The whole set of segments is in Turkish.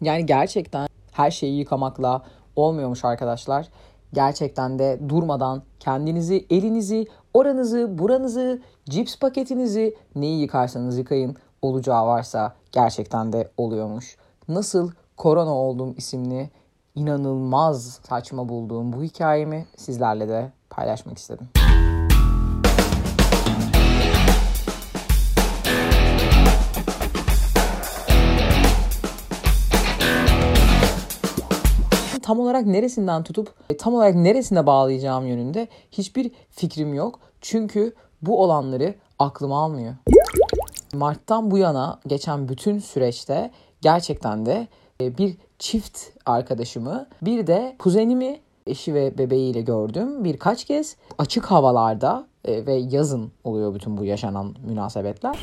Yani gerçekten her şeyi yıkamakla olmuyormuş arkadaşlar. Gerçekten de durmadan kendinizi, elinizi, oranızı, buranızı, cips paketinizi neyi yıkarsanız yıkayın olacağı varsa gerçekten de oluyormuş. Nasıl Korona Oldum isimli inanılmaz saçma bulduğum bu hikayemi sizlerle de paylaşmak istedim. Tam olarak neresinden tutup e, tam olarak neresine bağlayacağım yönünde hiçbir fikrim yok. Çünkü bu olanları aklım almıyor. Mart'tan bu yana geçen bütün süreçte gerçekten de e, bir çift arkadaşımı bir de kuzenimi eşi ve bebeğiyle gördüm birkaç kez. Açık havalarda e, ve yazın oluyor bütün bu yaşanan münasebetler.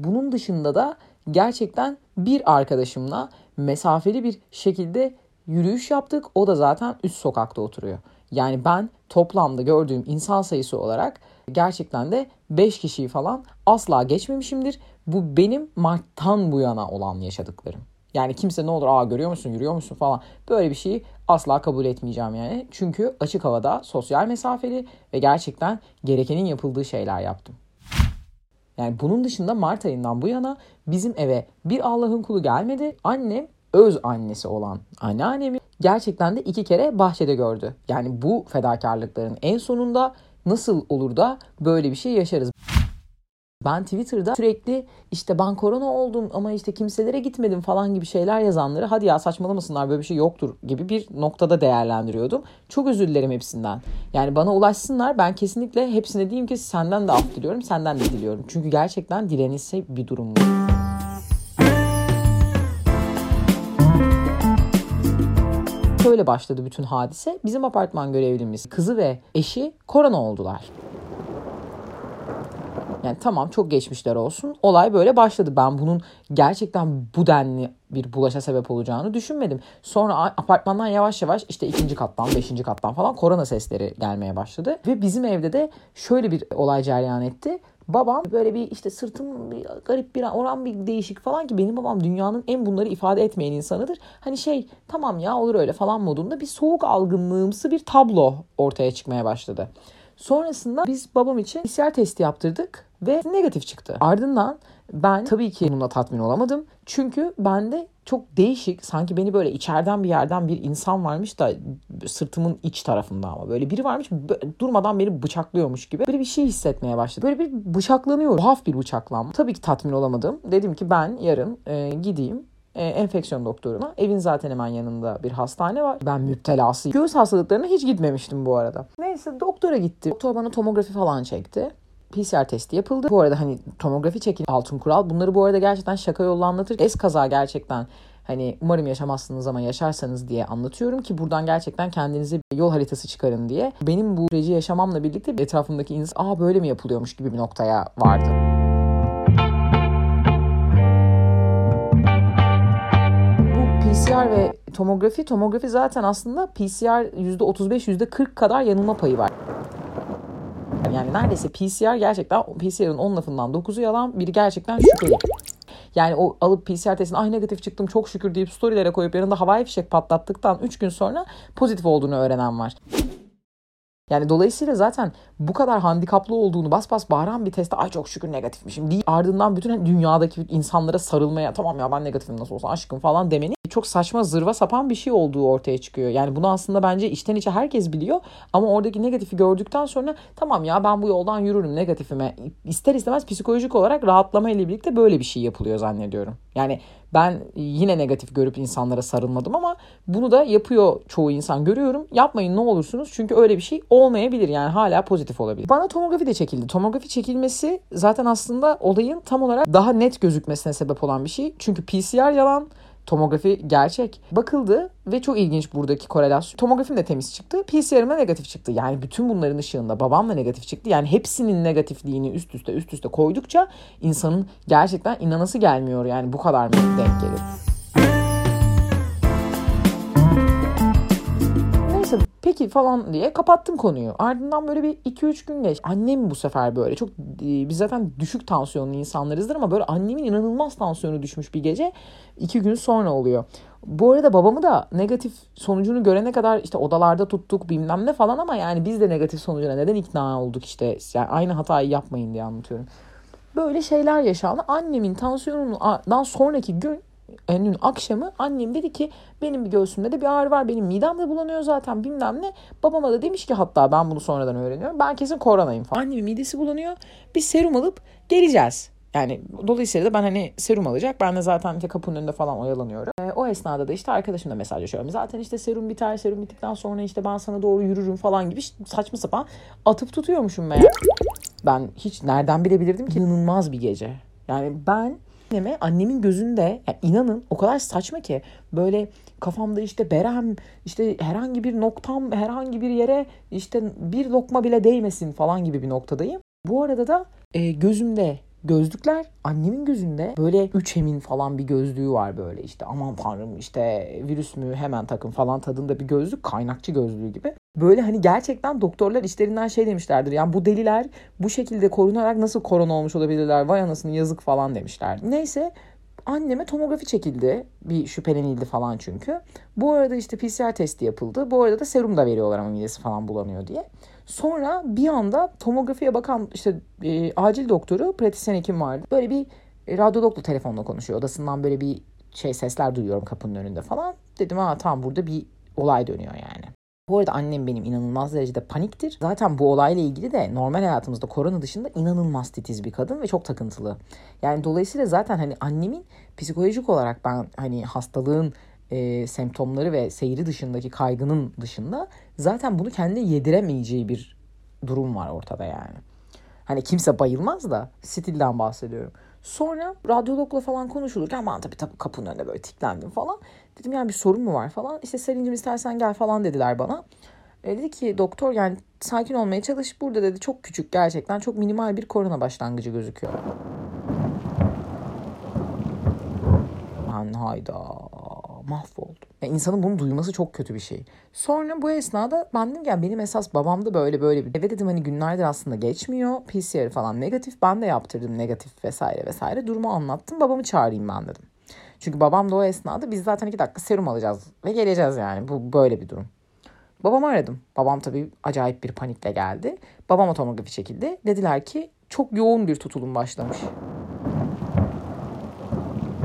Bunun dışında da gerçekten bir arkadaşımla mesafeli bir şekilde yürüyüş yaptık. O da zaten üst sokakta oturuyor. Yani ben toplamda gördüğüm insan sayısı olarak gerçekten de 5 kişiyi falan asla geçmemişimdir. Bu benim Mart'tan bu yana olan yaşadıklarım. Yani kimse ne olur aa görüyor musun yürüyor musun falan böyle bir şeyi asla kabul etmeyeceğim yani. Çünkü açık havada sosyal mesafeli ve gerçekten gerekenin yapıldığı şeyler yaptım. Yani bunun dışında Mart ayından bu yana bizim eve bir Allah'ın kulu gelmedi. Annem öz annesi olan anneannemi gerçekten de iki kere bahçede gördü. Yani bu fedakarlıkların en sonunda nasıl olur da böyle bir şey yaşarız? Ben Twitter'da sürekli işte ben korona oldum ama işte kimselere gitmedim falan gibi şeyler yazanları hadi ya saçmalamasınlar böyle bir şey yoktur gibi bir noktada değerlendiriyordum. Çok özür dilerim hepsinden. Yani bana ulaşsınlar ben kesinlikle hepsine diyeyim ki senden de af diliyorum senden de diliyorum. Çünkü gerçekten direnilse bir durum bu. Şöyle başladı bütün hadise. Bizim apartman görevlimiz kızı ve eşi korona oldular. Yani tamam çok geçmişler olsun. Olay böyle başladı. Ben bunun gerçekten bu denli bir bulaşa sebep olacağını düşünmedim. Sonra apartmandan yavaş yavaş işte ikinci kattan, beşinci kattan falan korona sesleri gelmeye başladı. Ve bizim evde de şöyle bir olay cereyan etti. Babam böyle bir işte sırtım bir garip bir oran bir değişik falan ki benim babam dünyanın en bunları ifade etmeyen insanıdır. Hani şey tamam ya olur öyle falan modunda bir soğuk algınlığımsı bir tablo ortaya çıkmaya başladı. Sonrasında biz babam için PCR testi yaptırdık ve negatif çıktı. Ardından ben tabii ki bununla tatmin olamadım. Çünkü bende çok değişik sanki beni böyle içeriden bir yerden bir insan varmış da sırtımın iç tarafında ama böyle biri varmış durmadan beni bıçaklıyormuş gibi böyle bir şey hissetmeye başladım. Böyle bir bıçaklanıyor. Tuhaf bir bıçaklanma. Tabii ki tatmin olamadım. Dedim ki ben yarın e, gideyim e, enfeksiyon doktoruna. Evin zaten hemen yanında bir hastane var. Ben müptelası. Göğüs hastalıklarına hiç gitmemiştim bu arada. Neyse doktora gitti. Doktor bana tomografi falan çekti. PCR testi yapıldı. Bu arada hani tomografi çekin altın kural. Bunları bu arada gerçekten şaka yolla anlatır. Es kaza gerçekten hani umarım yaşamazsınız ama yaşarsanız diye anlatıyorum ki buradan gerçekten kendinize bir yol haritası çıkarın diye. Benim bu süreci yaşamamla birlikte etrafımdaki insan aa böyle mi yapılıyormuş gibi bir noktaya vardı. PCR ve tomografi, tomografi zaten aslında PCR %35 %40 kadar yanılma payı var. Yani neredeyse PCR gerçekten PCR'ın 10 lafından 9'u yalan biri gerçekten şüpheli. Yani o alıp PCR testine ay negatif çıktım çok şükür deyip storylere koyup yanında havai fişek patlattıktan 3 gün sonra pozitif olduğunu öğrenen var. Yani dolayısıyla zaten bu kadar handikaplı olduğunu bas bas bağıran bir testte ay çok şükür negatifmişim değil. Ardından bütün dünyadaki insanlara sarılmaya tamam ya ben negatifim nasıl olsa aşkım falan demeni çok saçma zırva sapan bir şey olduğu ortaya çıkıyor. Yani bunu aslında bence içten içe herkes biliyor ama oradaki negatifi gördükten sonra tamam ya ben bu yoldan yürürüm negatifime. ister istemez psikolojik olarak rahatlama ile birlikte böyle bir şey yapılıyor zannediyorum. Yani ben yine negatif görüp insanlara sarılmadım ama bunu da yapıyor çoğu insan görüyorum. Yapmayın ne olursunuz çünkü öyle bir şey olmayabilir yani hala pozitif olabilir. Bana tomografi de çekildi. Tomografi çekilmesi zaten aslında olayın tam olarak daha net gözükmesine sebep olan bir şey. Çünkü PCR yalan, Tomografi gerçek. Bakıldı ve çok ilginç buradaki korelasyon. Tomografim de temiz çıktı. PCR'ım da negatif çıktı. Yani bütün bunların ışığında babam da negatif çıktı. Yani hepsinin negatifliğini üst üste üst üste koydukça insanın gerçekten inanası gelmiyor. Yani bu kadar mı denk gelir? Peki falan diye kapattım konuyu. Ardından böyle bir 2-3 gün geç. Annem bu sefer böyle çok e, biz zaten düşük tansiyonlu insanlarızdır ama böyle annemin inanılmaz tansiyonu düşmüş bir gece. 2 gün sonra oluyor. Bu arada babamı da negatif sonucunu görene kadar işte odalarda tuttuk bilmem ne falan ama yani biz de negatif sonucuna neden ikna olduk işte. Yani aynı hatayı yapmayın diye anlatıyorum. Böyle şeyler yaşandı. Annemin tansiyonundan sonraki gün günün akşamı annem dedi ki benim bir göğsümde de bir ağrı var. Benim midem de bulanıyor zaten bilmem ne. Babama da demiş ki hatta ben bunu sonradan öğreniyorum. Ben kesin koronayım falan. Annemin midesi bulanıyor. Biz serum alıp geleceğiz. Yani dolayısıyla da ben hani serum alacak. Ben de zaten işte kapının önünde falan oyalanıyorum. E, o esnada da işte arkadaşımla mesajlaşıyorum. Zaten işte serum biter. Serum bittikten sonra işte ben sana doğru yürürüm falan gibi saçma sapan atıp tutuyormuşum meğer. Ben hiç nereden bilebilirdim ki inanılmaz bir gece. Yani ben anneme annemin gözünde yani inanın o kadar saçma ki böyle kafamda işte berem işte herhangi bir noktam herhangi bir yere işte bir lokma bile değmesin falan gibi bir noktadayım. Bu arada da e, gözümde gözlükler annemin gözünde böyle 3 emin falan bir gözlüğü var böyle işte aman tanrım işte virüs mü hemen takın falan tadında bir gözlük kaynakçı gözlüğü gibi. Böyle hani gerçekten doktorlar işlerinden şey demişlerdir. Yani bu deliler bu şekilde korunarak nasıl korona olmuş olabilirler vay anasını yazık falan demişler. Neyse anneme tomografi çekildi. Bir şüphelenildi falan çünkü. Bu arada işte PCR testi yapıldı. Bu arada da serum da veriyorlar ama midesi falan bulanıyor diye. Sonra bir anda tomografiye bakan işte e, acil doktoru pratisyen hekim vardı. Böyle bir e, radyologla telefonla konuşuyor. Odasından böyle bir şey sesler duyuyorum kapının önünde falan. Dedim ha tam burada bir olay dönüyor yani. Bu arada annem benim inanılmaz derecede paniktir. Zaten bu olayla ilgili de normal hayatımızda korona dışında inanılmaz titiz bir kadın ve çok takıntılı. Yani dolayısıyla zaten hani annemin psikolojik olarak ben hani hastalığın e, semptomları ve seyri dışındaki kaygının dışında zaten bunu kendine yediremeyeceği bir durum var ortada yani. Hani kimse bayılmaz da stilden bahsediyorum. Sonra radyologla falan konuşulurken ben tabii, tabii kapının önünde böyle tiklendim falan. Dedim yani bir sorun mu var falan. İşte Selin'cim istersen gel falan dediler bana. E, dedi ki doktor yani sakin olmaya çalış. Burada dedi çok küçük gerçekten çok minimal bir korona başlangıcı gözüküyor. Ben hayda mahvoldum. Yani insanın bunu duyması çok kötü bir şey. Sonra bu esnada ben dedim yani benim esas babam da böyle böyle bir. Evet dedim hani günlerdir aslında geçmiyor. PCR falan negatif. Ben de yaptırdım negatif vesaire vesaire. Durumu anlattım. Babamı çağırayım ben dedim. Çünkü babam da o esnada biz zaten iki dakika serum alacağız ve geleceğiz yani. Bu böyle bir durum. Babamı aradım. Babam tabii acayip bir panikle geldi. Babam tomografi çekildi. Dediler ki çok yoğun bir tutulum başlamış.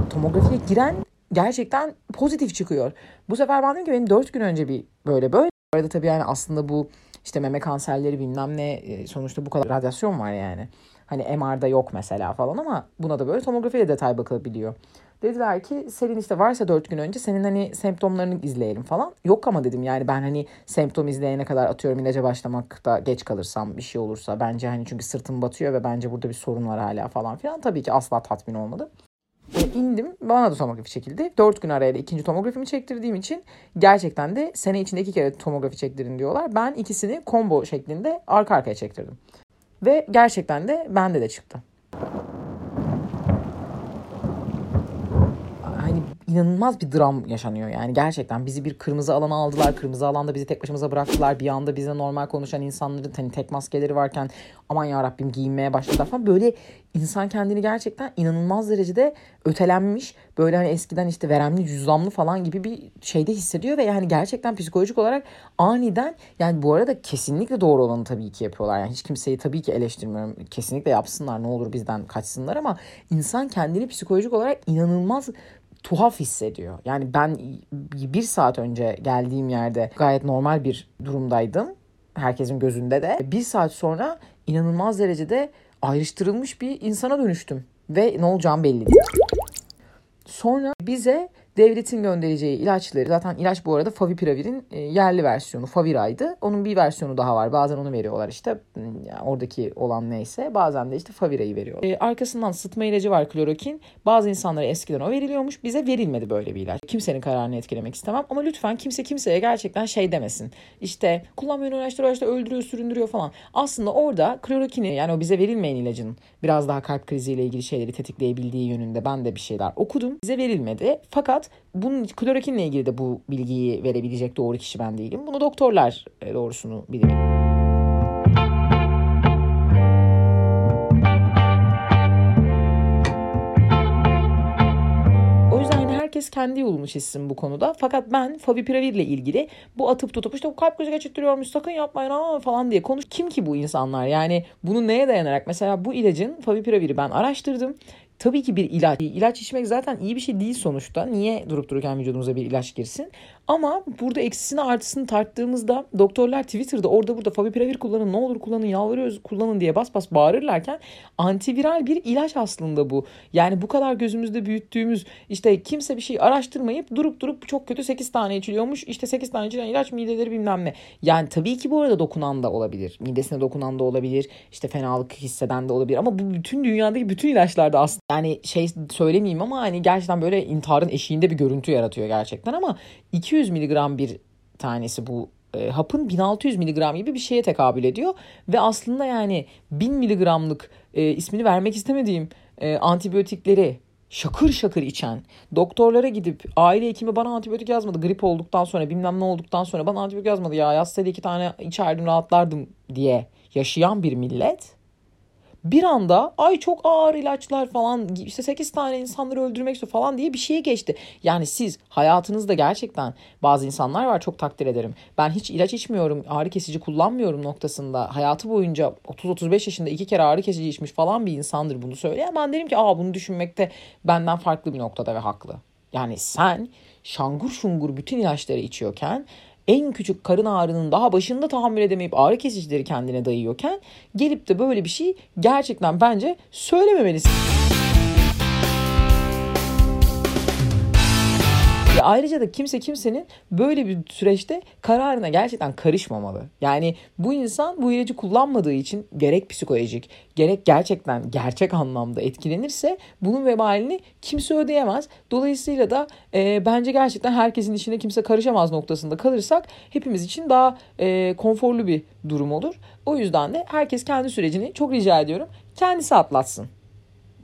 Tomografiye giren gerçekten pozitif çıkıyor. Bu sefer ben dedim ki benim 4 gün önce bir böyle böyle. Bu arada tabii yani aslında bu işte meme kanserleri bilmem ne e, sonuçta bu kadar radyasyon var yani. Hani MR'da yok mesela falan ama buna da böyle tomografiyle detay bakılabiliyor. Dediler ki senin işte varsa 4 gün önce senin hani semptomlarını izleyelim falan. Yok ama dedim yani ben hani semptom izleyene kadar atıyorum ilaca başlamakta geç kalırsam bir şey olursa bence hani çünkü sırtım batıyor ve bence burada bir sorun var hala falan filan. Tabii ki asla tatmin olmadı. E, indim bana da tomografi çekildi. 4 gün arayla ikinci tomografimi çektirdiğim için gerçekten de sene içinde iki kere tomografi çektirin diyorlar. Ben ikisini combo şeklinde arka arkaya çektirdim. Ve gerçekten de bende de çıktı. İnanılmaz bir dram yaşanıyor yani gerçekten. Bizi bir kırmızı alana aldılar kırmızı alanda bizi tek başımıza bıraktılar. Bir anda bize normal konuşan insanların hani tek maskeleri varken aman ya Rabbim giyinmeye başladılar falan. Böyle insan kendini gerçekten inanılmaz derecede ötelenmiş böyle hani eskiden işte veremli cüzdanlı falan gibi bir şeyde hissediyor ve yani gerçekten psikolojik olarak aniden yani bu arada kesinlikle doğru olanı tabii ki yapıyorlar. Yani hiç kimseyi tabii ki eleştirmiyorum. Kesinlikle yapsınlar ne olur bizden kaçsınlar ama insan kendini psikolojik olarak inanılmaz tuhaf hissediyor. Yani ben bir saat önce geldiğim yerde gayet normal bir durumdaydım. Herkesin gözünde de. Bir saat sonra inanılmaz derecede ayrıştırılmış bir insana dönüştüm. Ve ne olacağım belli değil. Sonra bize devletin göndereceği ilaçları zaten ilaç bu arada Favipiravir'in e, yerli versiyonu Favira'ydı. Onun bir versiyonu daha var. Bazen onu veriyorlar işte. Hmm, yani oradaki olan neyse. Bazen de işte Favira'yı veriyorlar. E, arkasından sıtma ilacı var klorokin. Bazı insanlara eskiden o veriliyormuş. Bize verilmedi böyle bir ilaç. Kimsenin kararını etkilemek istemem. Ama lütfen kimse kimseye gerçekten şey demesin. İşte kullanmayın uğraştırıyor işte öldürüyor süründürüyor falan. Aslında orada klorokini yani o bize verilmeyen ilacın biraz daha kalp kriziyle ilgili şeyleri tetikleyebildiği yönünde ben de bir şeyler okudum. Bize verilmedi. Fakat Fakat bunun klorokinle ilgili de bu bilgiyi verebilecek doğru kişi ben değilim. Bunu doktorlar e, doğrusunu bilir. herkes kendi yolunu çizsin bu konuda. Fakat ben favipiravir ile ilgili bu atıp tutup işte bu kalp krizi geçirtiyormuş sakın yapmayın ama falan diye konuş. Kim ki bu insanlar? Yani bunu neye dayanarak? Mesela bu ilacın favipiraviri ben araştırdım. Tabii ki bir ilaç. İlaç içmek zaten iyi bir şey değil sonuçta. Niye durup dururken vücudunuza bir ilaç girsin? Ama burada eksisini artısını tarttığımızda doktorlar Twitter'da orada burada favipiravir kullanın ne olur kullanın yalvarıyoruz kullanın diye bas bas bağırırlarken antiviral bir ilaç aslında bu. Yani bu kadar gözümüzde büyüttüğümüz işte kimse bir şey araştırmayıp durup durup çok kötü 8 tane içiliyormuş. İşte 8 tane içilen ilaç mideleri bilmem ne. Yani tabii ki bu arada dokunan da olabilir. Midesine dokunan da olabilir. İşte fenalık hisseden de olabilir. Ama bu bütün dünyadaki bütün ilaçlarda aslında yani şey söylemeyeyim ama hani gerçekten böyle intiharın eşiğinde bir görüntü yaratıyor gerçekten ama 200 miligram bir tanesi bu e, hapın 1600 miligram gibi bir şeye tekabül ediyor. Ve aslında yani 1000 miligramlık e, ismini vermek istemediğim e, antibiyotikleri şakır şakır içen doktorlara gidip aile hekimi bana antibiyotik yazmadı grip olduktan sonra bilmem ne olduktan sonra bana antibiyotik yazmadı. Ya yazsaydı iki tane içerdim rahatlardım diye yaşayan bir millet bir anda ay çok ağır ilaçlar falan işte 8 tane insanları öldürmek istiyor falan diye bir şeye geçti. Yani siz hayatınızda gerçekten bazı insanlar var çok takdir ederim. Ben hiç ilaç içmiyorum ağrı kesici kullanmıyorum noktasında hayatı boyunca 30-35 yaşında iki kere ağrı kesici içmiş falan bir insandır bunu söyleyen. Ben derim ki aa bunu düşünmekte benden farklı bir noktada ve haklı. Yani sen şangur şungur bütün ilaçları içiyorken en küçük karın ağrının daha başında tahammül edemeyip ağrı kesicileri kendine dayıyorken gelip de böyle bir şey gerçekten bence söylememelisin. Ayrıca da kimse kimsenin böyle bir süreçte kararına gerçekten karışmamalı. Yani bu insan bu ilacı kullanmadığı için gerek psikolojik gerek gerçekten gerçek anlamda etkilenirse bunun vebalini kimse ödeyemez. Dolayısıyla da e, bence gerçekten herkesin işine kimse karışamaz noktasında kalırsak hepimiz için daha e, konforlu bir durum olur. O yüzden de herkes kendi sürecini çok rica ediyorum kendisi atlatsın.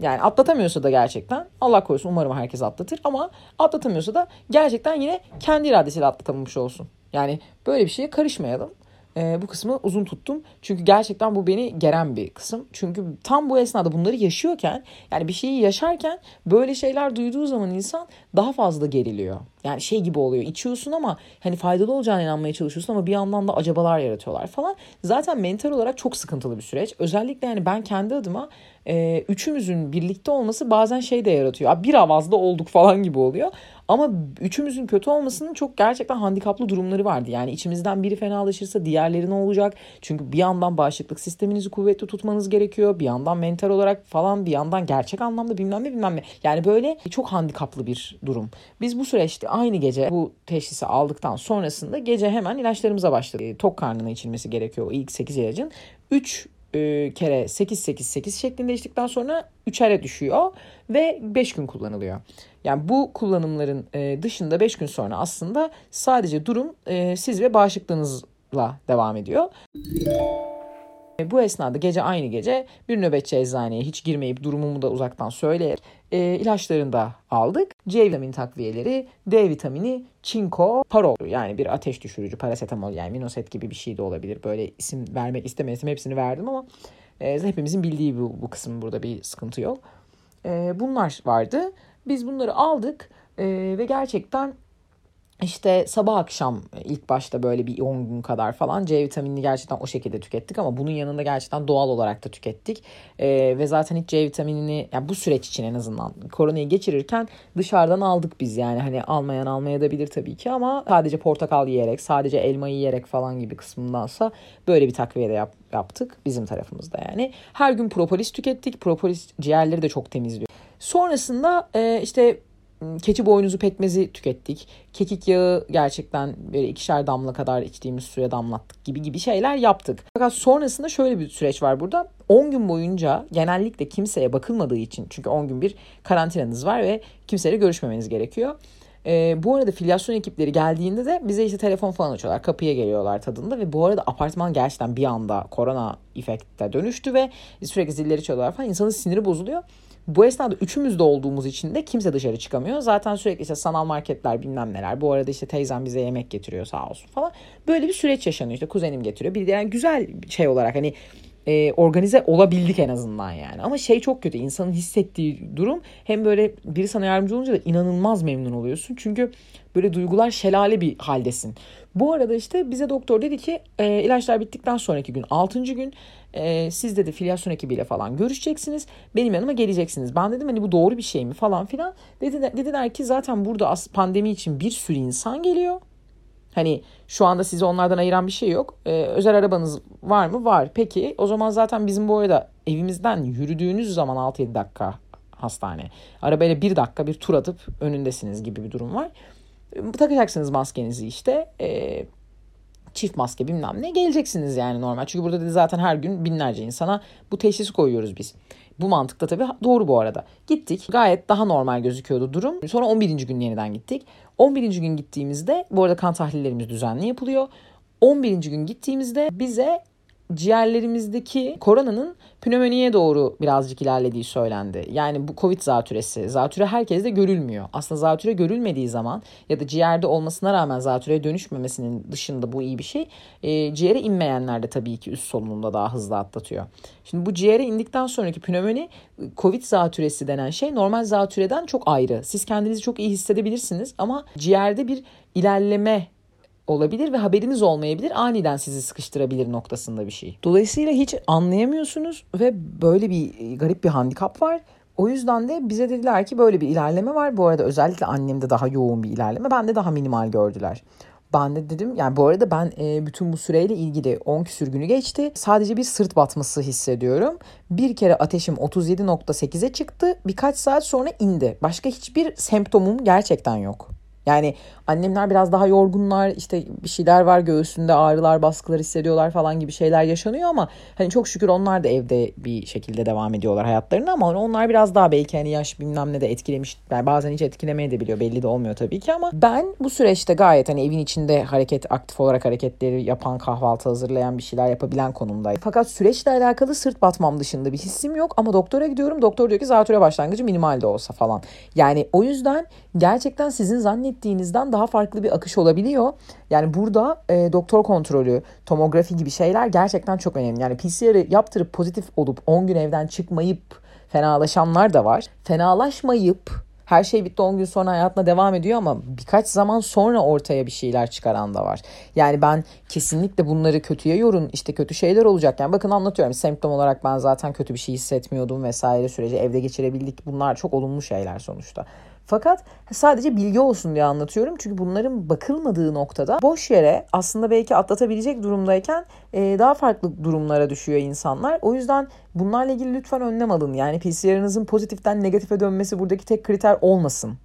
Yani atlatamıyorsa da gerçekten Allah korusun umarım herkes atlatır ama atlatamıyorsa da gerçekten yine kendi iradesiyle atlatamamış olsun. Yani böyle bir şeye karışmayalım e, bu kısmı uzun tuttum. Çünkü gerçekten bu beni geren bir kısım. Çünkü tam bu esnada bunları yaşıyorken yani bir şeyi yaşarken böyle şeyler duyduğu zaman insan daha fazla geriliyor. Yani şey gibi oluyor içiyorsun ama hani faydalı olacağına inanmaya çalışıyorsun ama bir yandan da acabalar yaratıyorlar falan. Zaten mental olarak çok sıkıntılı bir süreç. Özellikle yani ben kendi adıma e, üçümüzün birlikte olması bazen şey de yaratıyor. Bir avazda olduk falan gibi oluyor. Ama üçümüzün kötü olmasının çok gerçekten handikaplı durumları vardı. Yani içimizden biri fenalaşırsa diğerleri ne olacak? Çünkü bir yandan bağışıklık sisteminizi kuvvetli tutmanız gerekiyor. Bir yandan mental olarak falan bir yandan gerçek anlamda bilmem ne bilmem ne. Yani böyle çok handikaplı bir durum. Biz bu süreçte aynı gece bu teşhisi aldıktan sonrasında gece hemen ilaçlarımıza başladık. Tok karnına içilmesi gerekiyor o ilk 8 ilacın. 3 e, kere 8-8-8 şeklinde içtikten sonra 3'e düşüyor ve 5 gün kullanılıyor. Yani bu kullanımların e, dışında 5 gün sonra aslında sadece durum e, siz ve bağışıklığınızla devam ediyor. E, bu esnada gece aynı gece bir nöbetçi eczaneye hiç girmeyip durumumu da uzaktan söyleyerek e, ilaçlarını da aldık. C vitamini takviyeleri, D vitamini, çinko, parol yani bir ateş düşürücü parasetamol yani minoset gibi bir şey de olabilir. Böyle isim vermek istemezdim hepsini verdim ama e, hepimizin bildiği bu, bu kısım burada bir sıkıntı yok. E, bunlar vardı. Biz bunları aldık e, ve gerçekten işte sabah akşam ilk başta böyle bir 10 gün kadar falan C vitaminini gerçekten o şekilde tükettik ama bunun yanında gerçekten doğal olarak da tükettik. Ee, ve zaten hiç C vitaminini yani bu süreç için en azından koronayı geçirirken dışarıdan aldık biz yani hani almayan almaya da bilir tabii ki ama sadece portakal yiyerek sadece elma yiyerek falan gibi kısmındansa böyle bir takviye de yap, yaptık bizim tarafımızda yani. Her gün propolis tükettik. Propolis ciğerleri de çok temizliyor. Sonrasında e, işte keçi boynuzu pekmezi tükettik. Kekik yağı gerçekten böyle ikişer damla kadar içtiğimiz suya damlattık gibi gibi şeyler yaptık. Fakat sonrasında şöyle bir süreç var burada. 10 gün boyunca genellikle kimseye bakılmadığı için çünkü 10 gün bir karantinanız var ve kimseyle görüşmemeniz gerekiyor. E, bu arada filyasyon ekipleri geldiğinde de bize işte telefon falan açıyorlar. Kapıya geliyorlar tadında ve bu arada apartman gerçekten bir anda korona efekte dönüştü ve sürekli zilleri çalıyorlar falan. İnsanın siniri bozuluyor. Bu esnada üçümüz de olduğumuz için de kimse dışarı çıkamıyor. Zaten sürekli işte sanal marketler bilmem neler. Bu arada işte teyzem bize yemek getiriyor sağ olsun falan. Böyle bir süreç yaşanıyor işte kuzenim getiriyor. Bir yani güzel şey olarak hani e, organize olabildik en azından yani. Ama şey çok kötü insanın hissettiği durum hem böyle biri sana yardımcı olunca da inanılmaz memnun oluyorsun. Çünkü böyle duygular şelale bir haldesin. Bu arada işte bize doktor dedi ki e, ilaçlar bittikten sonraki gün 6. gün e, siz dedi filyasyon ekibiyle falan görüşeceksiniz. Benim yanıma geleceksiniz. Ben dedim hani bu doğru bir şey mi falan filan. Dediler, dediler ki zaten burada pandemi için bir sürü insan geliyor. Hani şu anda sizi onlardan ayıran bir şey yok. Ee, özel arabanız var mı? Var. Peki o zaman zaten bizim bu arada evimizden yürüdüğünüz zaman 6-7 dakika hastane. Arabayla bir dakika bir tur atıp önündesiniz gibi bir durum var. Ee, takacaksınız maskenizi işte. Ee, çift maske bilmem ne geleceksiniz yani normal. Çünkü burada dedi zaten her gün binlerce insana bu teşhisi koyuyoruz biz. Bu mantıkta tabii doğru bu arada. Gittik. Gayet daha normal gözüküyordu durum. Sonra 11. gün yeniden gittik. 11. gün gittiğimizde bu arada kan tahlillerimiz düzenli yapılıyor. 11. gün gittiğimizde bize ciğerlerimizdeki koronanın pnömoniye doğru birazcık ilerlediği söylendi. Yani bu Covid zatürresi. Zatüre herkeste görülmüyor. Aslında zatüre görülmediği zaman ya da ciğerde olmasına rağmen zatüreye dönüşmemesinin dışında bu iyi bir şey. E, ciğere inmeyenler de tabii ki üst solunumda daha hızlı atlatıyor. Şimdi bu ciğere indikten sonraki pnömoni Covid zatürresi denen şey normal zatürreden çok ayrı. Siz kendinizi çok iyi hissedebilirsiniz ama ciğerde bir ilerleme olabilir ve haberiniz olmayabilir. Aniden sizi sıkıştırabilir noktasında bir şey. Dolayısıyla hiç anlayamıyorsunuz ve böyle bir garip bir handikap var. O yüzden de bize dediler ki böyle bir ilerleme var. Bu arada özellikle annemde daha yoğun bir ilerleme. Ben de daha minimal gördüler. Ben de dedim yani bu arada ben e, bütün bu süreyle ilgili 10 küsür günü geçti. Sadece bir sırt batması hissediyorum. Bir kere ateşim 37.8'e çıktı. Birkaç saat sonra indi. Başka hiçbir semptomum gerçekten yok. Yani annemler biraz daha yorgunlar işte bir şeyler var göğsünde ağrılar baskılar hissediyorlar falan gibi şeyler yaşanıyor ama hani çok şükür onlar da evde bir şekilde devam ediyorlar hayatlarını ama onlar biraz daha belki hani yaş bilmem ne de etkilemiş yani bazen hiç etkilemeye de biliyor belli de olmuyor tabii ki ama ben bu süreçte gayet hani evin içinde hareket aktif olarak hareketleri yapan kahvaltı hazırlayan bir şeyler yapabilen konumdayım. Fakat süreçle alakalı sırt batmam dışında bir hissim yok ama doktora gidiyorum doktor diyor ki zatüre başlangıcı minimal de olsa falan. Yani o yüzden gerçekten sizin zannettiğinizden daha farklı bir akış olabiliyor. Yani burada e, doktor kontrolü, tomografi gibi şeyler gerçekten çok önemli. Yani PCR'ı yaptırıp pozitif olup 10 gün evden çıkmayıp fenalaşanlar da var. Fenalaşmayıp her şey bitti 10 gün sonra hayatına devam ediyor ama birkaç zaman sonra ortaya bir şeyler çıkaran da var. Yani ben kesinlikle bunları kötüye yorun işte kötü şeyler olacak. Yani bakın anlatıyorum semptom olarak ben zaten kötü bir şey hissetmiyordum vesaire süreci evde geçirebildik. Bunlar çok olumlu şeyler sonuçta. Fakat sadece bilgi olsun diye anlatıyorum. Çünkü bunların bakılmadığı noktada boş yere aslında belki atlatabilecek durumdayken e, daha farklı durumlara düşüyor insanlar. O yüzden bunlarla ilgili lütfen önlem alın. Yani PCR'ınızın pozitiften negatife dönmesi buradaki tek kriter olmasın.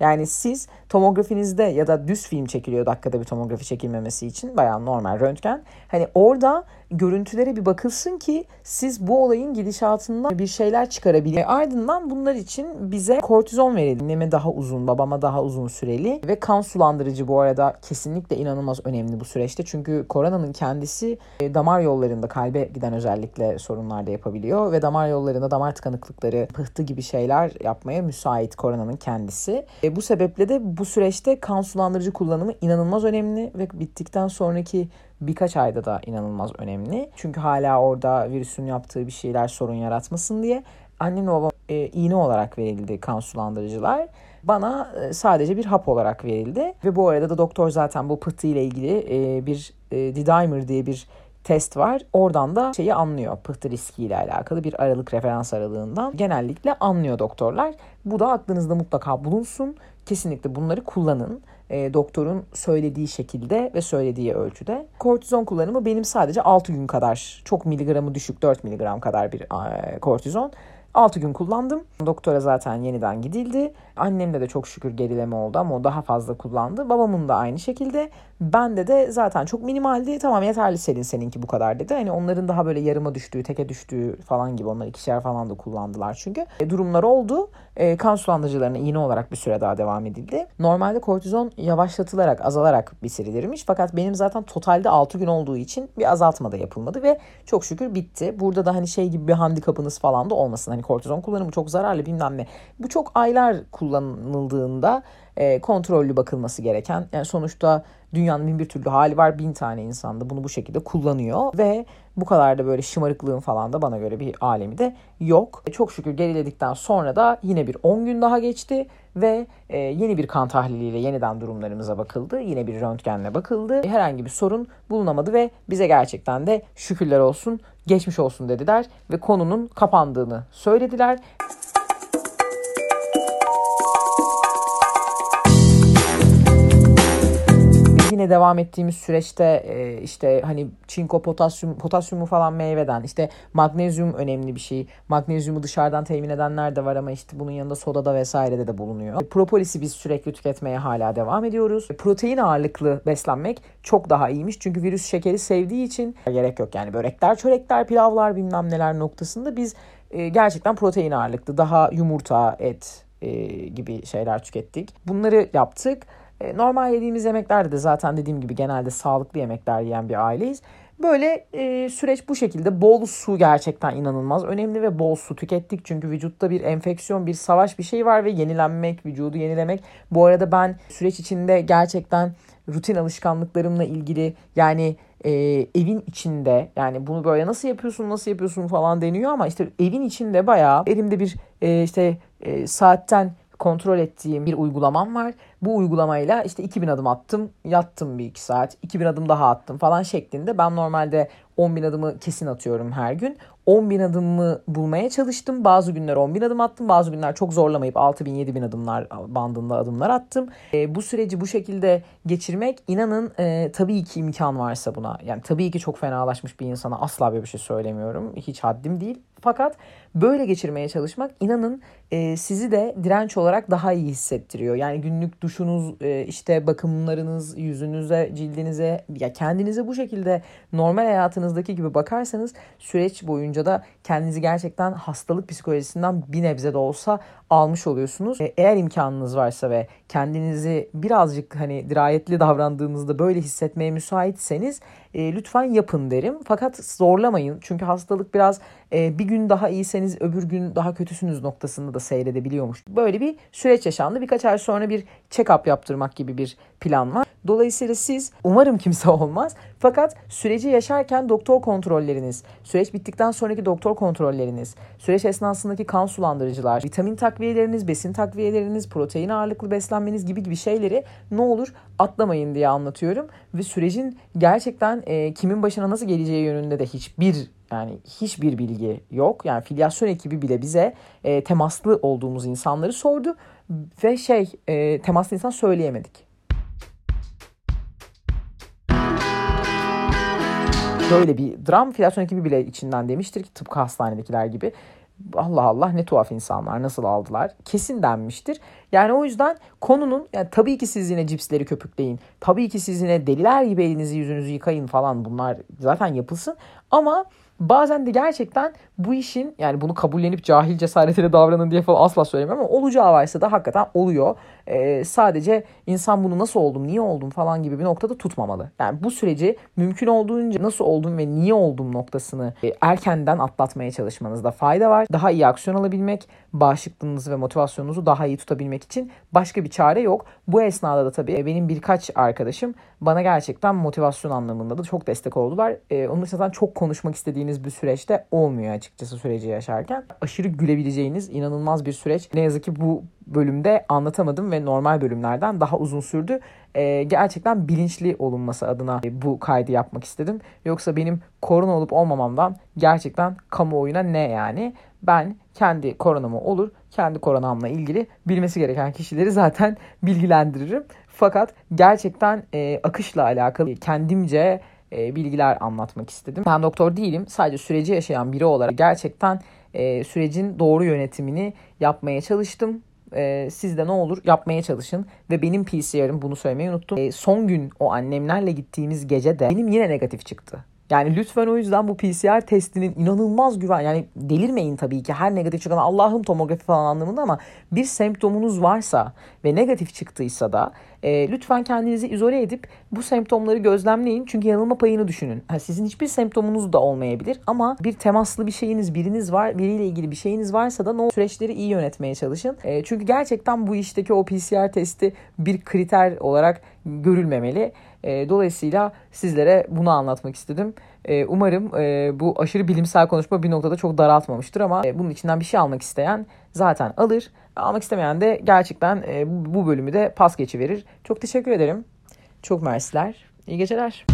Yani siz tomografinizde ya da düz film çekiliyor dakikada bir tomografi çekilmemesi için bayağı normal röntgen. Hani orada görüntülere bir bakılsın ki siz bu olayın gidişatından bir şeyler çıkarabilir. Ardından bunlar için bize kortizon verildi. Anneme daha uzun, babama daha uzun süreli ve kan sulandırıcı bu arada kesinlikle inanılmaz önemli bu süreçte. Çünkü koronanın kendisi e, damar yollarında kalbe giden özellikle sorunlar da yapabiliyor ve damar yollarında damar tıkanıklıkları, pıhtı gibi şeyler yapmaya müsait koronanın kendisi. E, bu sebeple de bu süreçte kan sulandırıcı kullanımı inanılmaz önemli ve bittikten sonraki birkaç ayda da inanılmaz önemli. Çünkü hala orada virüsün yaptığı bir şeyler sorun yaratmasın diye annemle babam e, iğne olarak verildi kan sulandırıcılar. Bana e, sadece bir hap olarak verildi ve bu arada da doktor zaten bu pıhtı ile ilgili e, bir e, D-dimer diye bir test var. Oradan da şeyi anlıyor. Pıhtı riskiyle alakalı bir aralık referans aralığından. Genellikle anlıyor doktorlar. Bu da aklınızda mutlaka bulunsun. Kesinlikle bunları kullanın. E, doktorun söylediği şekilde ve söylediği ölçüde. Kortizon kullanımı benim sadece 6 gün kadar çok miligramı düşük 4 miligram kadar bir e, kortizon. 6 gün kullandım. Doktora zaten yeniden gidildi. Annemde de çok şükür gerileme oldu ama o daha fazla kullandı. Babamın da aynı şekilde. Bende de zaten çok minimaldi. Tamam yeterli Selin seninki bu kadar dedi. Hani onların daha böyle yarıma düştüğü, teke düştüğü falan gibi onlar ikişer falan da kullandılar çünkü. E, durumlar oldu. E, kan sulandırıcılarına iğne olarak bir süre daha devam edildi. Normalde kortizon yavaşlatılarak, azalarak bitirilirmiş. Fakat benim zaten totalde 6 gün olduğu için bir azaltma da yapılmadı ve çok şükür bitti. Burada da hani şey gibi bir handikapınız falan da olmasın. Hani kortizon kullanımı çok zararlı bilmem ne. Bu çok aylar kullanıldığında e, kontrollü bakılması gereken yani sonuçta dünyanın bin bir türlü hali var bin tane insan da bunu bu şekilde kullanıyor ve bu kadar da böyle şımarıklığın falan da bana göre bir alemi de yok. Çok şükür geriledikten sonra da yine bir 10 gün daha geçti ve e, yeni bir kan tahliliyle yeniden durumlarımıza bakıldı. Yine bir röntgenle bakıldı. Herhangi bir sorun bulunamadı ve bize gerçekten de şükürler olsun, geçmiş olsun dediler ve konunun kapandığını söylediler. Yine devam ettiğimiz süreçte e, işte hani çinko, potasyum, potasyumu falan meyveden işte magnezyum önemli bir şey. Magnezyumu dışarıdan temin edenler de var ama işte bunun yanında sodada vesairede de bulunuyor. Propolisi biz sürekli tüketmeye hala devam ediyoruz. Protein ağırlıklı beslenmek çok daha iyiymiş. Çünkü virüs şekeri sevdiği için gerek yok. Yani börekler, çörekler, pilavlar bilmem neler noktasında biz e, gerçekten protein ağırlıklı daha yumurta, et e, gibi şeyler tükettik. Bunları yaptık. E, normal yediğimiz yemeklerde de zaten dediğim gibi genelde sağlıklı yemekler yiyen bir aileyiz. Böyle e, süreç bu şekilde bol su gerçekten inanılmaz önemli ve bol su tükettik. Çünkü vücutta bir enfeksiyon, bir savaş bir şey var ve yenilenmek, vücudu yenilemek. Bu arada ben süreç içinde gerçekten rutin alışkanlıklarımla ilgili yani e, evin içinde yani bunu böyle nasıl yapıyorsun nasıl yapıyorsun falan deniyor ama işte evin içinde bayağı elimde bir e, işte e, saatten kontrol ettiğim bir uygulamam var. Bu uygulamayla işte 2000 adım attım, yattım bir iki saat, 2000 adım daha attım falan şeklinde. Ben normalde 10 bin adımı kesin atıyorum her gün. 10 bin adımı bulmaya çalıştım. Bazı günler 10 bin adım attım. Bazı günler çok zorlamayıp 6 bin 7 bin adımlar bandında adımlar attım. E, bu süreci bu şekilde geçirmek inanın e, tabii ki imkan varsa buna. Yani tabii ki çok fenalaşmış bir insana asla bir şey söylemiyorum. Hiç haddim değil. Fakat böyle geçirmeye çalışmak inanın e, sizi de direnç olarak daha iyi hissettiriyor. Yani günlük duşunuz, e, işte bakımlarınız, yüzünüze, cildinize ya kendinize bu şekilde normal hayatınızdaki gibi bakarsanız süreç boyunca da kendinizi gerçekten hastalık psikolojisinden bir nebze de olsa almış oluyorsunuz. E, eğer imkanınız varsa ve kendinizi birazcık hani dirayetli davrandığınızda böyle hissetmeye müsaitseniz e, lütfen yapın derim. Fakat zorlamayın. Çünkü hastalık biraz e, bir gün daha iyiseniz öbür gün daha kötüsünüz noktasında da seyredebiliyormuş. Böyle bir süreç yaşandı. Birkaç ay sonra bir check-up yaptırmak gibi bir plan var. Dolayısıyla siz umarım kimse olmaz. Fakat süreci yaşarken doktor kontrolleriniz, süreç bittikten sonraki doktor kontrolleriniz, süreç esnasındaki kan sulandırıcılar, vitamin takviyeleriniz, besin takviyeleriniz, protein ağırlıklı beslenmeniz gibi gibi şeyleri ne olur atlamayın diye anlatıyorum. Ve sürecin gerçekten e, kimin başına nasıl geleceği yönünde de hiçbir yani hiçbir bilgi yok. Yani filyasyon ekibi bile bize e, temaslı olduğumuz insanları sordu ve şey e, temaslı insan söyleyemedik. Böyle bir dram filyasyon ekibi bile içinden demiştir ki tıpkı hastanedekiler gibi. Allah Allah ne tuhaf insanlar nasıl aldılar kesin denmiştir. Yani o yüzden konunun yani tabii ki siz yine cipsleri köpükleyin. Tabii ki siz yine deliler gibi elinizi yüzünüzü yıkayın falan bunlar zaten yapılsın. Ama Bazen de gerçekten bu işin yani bunu kabullenip cahil cesaretiyle davranın diye falan asla söylemiyorum ama olacağı varsa da hakikaten oluyor. Ee, sadece insan bunu nasıl oldum, niye oldum falan gibi bir noktada tutmamalı. Yani bu süreci mümkün olduğunca nasıl oldum ve niye oldum noktasını e, erkenden atlatmaya çalışmanızda fayda var. Daha iyi aksiyon alabilmek, bağışıklığınızı ve motivasyonunuzu daha iyi tutabilmek için başka bir çare yok. Bu esnada da tabii benim birkaç arkadaşım bana gerçekten motivasyon anlamında da çok destek oldular. Ee, onun dışında çok konuşmak istediğiniz bir süreçte olmuyor açıkçası süreci yaşarken. Aşırı gülebileceğiniz inanılmaz bir süreç. Ne yazık ki bu bölümde anlatamadım ve normal bölümlerden daha uzun sürdü. Ee, gerçekten bilinçli olunması adına bu kaydı yapmak istedim. Yoksa benim korona olup olmamamdan gerçekten kamuoyuna ne yani? Ben kendi koronamı olur, kendi koronamla ilgili bilmesi gereken kişileri zaten bilgilendiririm. Fakat gerçekten e, akışla alakalı kendimce e, bilgiler anlatmak istedim. Ben doktor değilim. Sadece süreci yaşayan biri olarak gerçekten e, sürecin doğru yönetimini yapmaya çalıştım. E, siz de ne olur yapmaya çalışın. Ve benim PCR'ım bunu söylemeyi unuttum. E, son gün o annemlerle gittiğimiz gece de benim yine negatif çıktı. Yani lütfen o yüzden bu PCR testinin inanılmaz güven yani delirmeyin tabii ki her negatif çıkan Allah'ım tomografi falan anlamında ama bir semptomunuz varsa ve negatif çıktıysa da e, lütfen kendinizi izole edip bu semptomları gözlemleyin. Çünkü yanılma payını düşünün. Ha, sizin hiçbir semptomunuz da olmayabilir ama bir temaslı bir şeyiniz, biriniz var, biriyle ilgili bir şeyiniz varsa da o süreçleri iyi yönetmeye çalışın. E, çünkü gerçekten bu işteki o PCR testi bir kriter olarak görülmemeli. E, dolayısıyla sizlere bunu anlatmak istedim. E, umarım e, bu aşırı bilimsel konuşma bir noktada çok daraltmamıştır ama e, bunun içinden bir şey almak isteyen zaten alır. Almak istemeyen de gerçekten e, bu bölümü de pas geçiverir. Çok teşekkür ederim. Çok mersiler. İyi geceler.